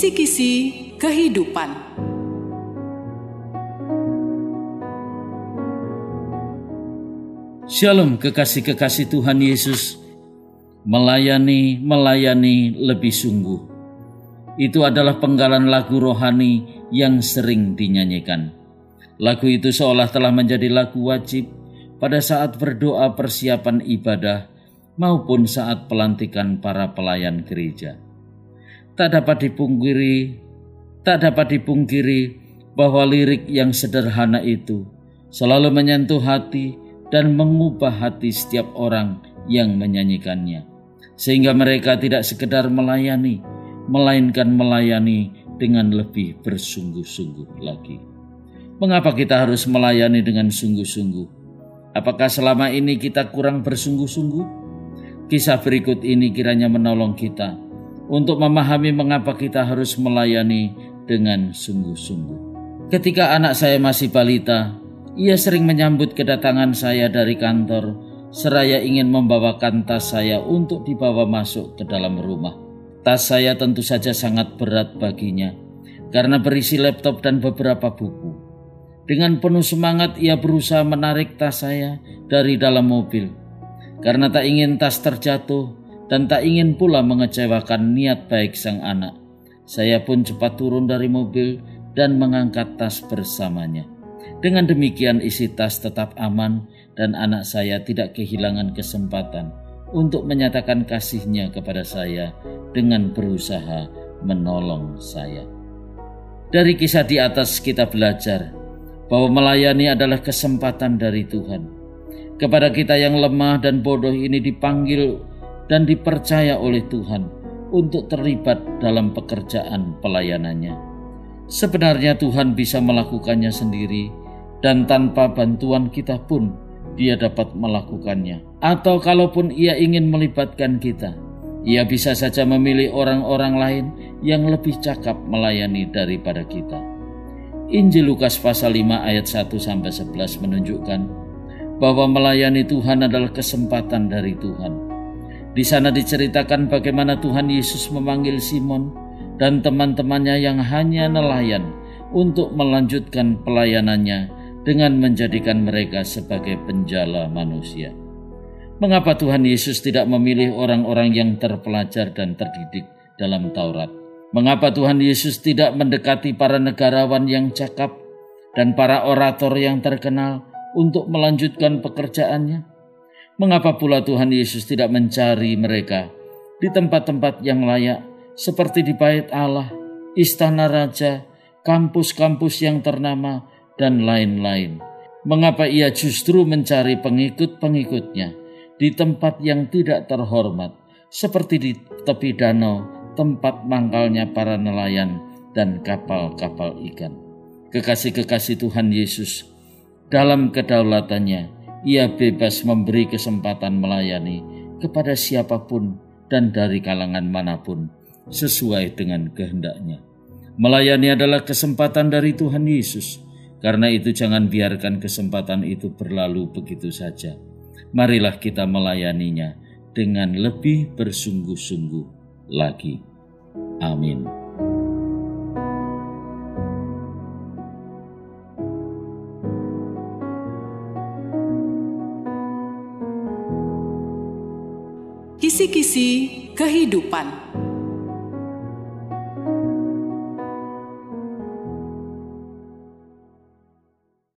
Kisi-kisi kehidupan. Shalom kekasih-kekasih Tuhan Yesus. Melayani, melayani lebih sungguh. Itu adalah penggalan lagu rohani yang sering dinyanyikan. Lagu itu seolah telah menjadi lagu wajib pada saat berdoa persiapan ibadah maupun saat pelantikan para pelayan gereja. Tak dapat dipungkiri, tak dapat dipungkiri bahwa lirik yang sederhana itu selalu menyentuh hati dan mengubah hati setiap orang yang menyanyikannya. Sehingga mereka tidak sekedar melayani, melainkan melayani dengan lebih bersungguh-sungguh lagi. Mengapa kita harus melayani dengan sungguh-sungguh? Apakah selama ini kita kurang bersungguh-sungguh? Kisah berikut ini kiranya menolong kita untuk memahami mengapa kita harus melayani dengan sungguh-sungguh. Ketika anak saya masih balita, ia sering menyambut kedatangan saya dari kantor, seraya ingin membawakan tas saya untuk dibawa masuk ke dalam rumah. Tas saya tentu saja sangat berat baginya, karena berisi laptop dan beberapa buku. Dengan penuh semangat ia berusaha menarik tas saya dari dalam mobil. Karena tak ingin tas terjatuh dan tak ingin pula mengecewakan niat baik sang anak. Saya pun cepat turun dari mobil dan mengangkat tas bersamanya. Dengan demikian isi tas tetap aman dan anak saya tidak kehilangan kesempatan untuk menyatakan kasihnya kepada saya dengan berusaha menolong saya. Dari kisah di atas kita belajar bahwa melayani adalah kesempatan dari Tuhan. Kepada kita yang lemah dan bodoh ini dipanggil dan dipercaya oleh Tuhan untuk terlibat dalam pekerjaan pelayanannya. Sebenarnya Tuhan bisa melakukannya sendiri dan tanpa bantuan kita pun dia dapat melakukannya. Atau kalaupun ia ingin melibatkan kita, ia bisa saja memilih orang-orang lain yang lebih cakap melayani daripada kita. Injil Lukas pasal 5 ayat 1 sampai 11 menunjukkan bahwa melayani Tuhan adalah kesempatan dari Tuhan. Di sana diceritakan bagaimana Tuhan Yesus memanggil Simon dan teman-temannya yang hanya nelayan untuk melanjutkan pelayanannya dengan menjadikan mereka sebagai penjala manusia. Mengapa Tuhan Yesus tidak memilih orang-orang yang terpelajar dan terdidik dalam Taurat? Mengapa Tuhan Yesus tidak mendekati para negarawan yang cakap dan para orator yang terkenal untuk melanjutkan pekerjaannya? Mengapa pula Tuhan Yesus tidak mencari mereka di tempat-tempat yang layak seperti di bait Allah, istana raja, kampus-kampus yang ternama, dan lain-lain. Mengapa ia justru mencari pengikut-pengikutnya di tempat yang tidak terhormat, seperti di tepi danau, tempat mangkalnya para nelayan dan kapal-kapal ikan. Kekasih-kekasih Tuhan Yesus, dalam kedaulatannya, ia bebas memberi kesempatan melayani kepada siapa pun dan dari kalangan mana pun, sesuai dengan kehendaknya. Melayani adalah kesempatan dari Tuhan Yesus karena itu jangan biarkan kesempatan itu berlalu begitu saja. Marilah kita melayaninya dengan lebih bersungguh-sungguh lagi. Amin. Kisi-kisi kehidupan.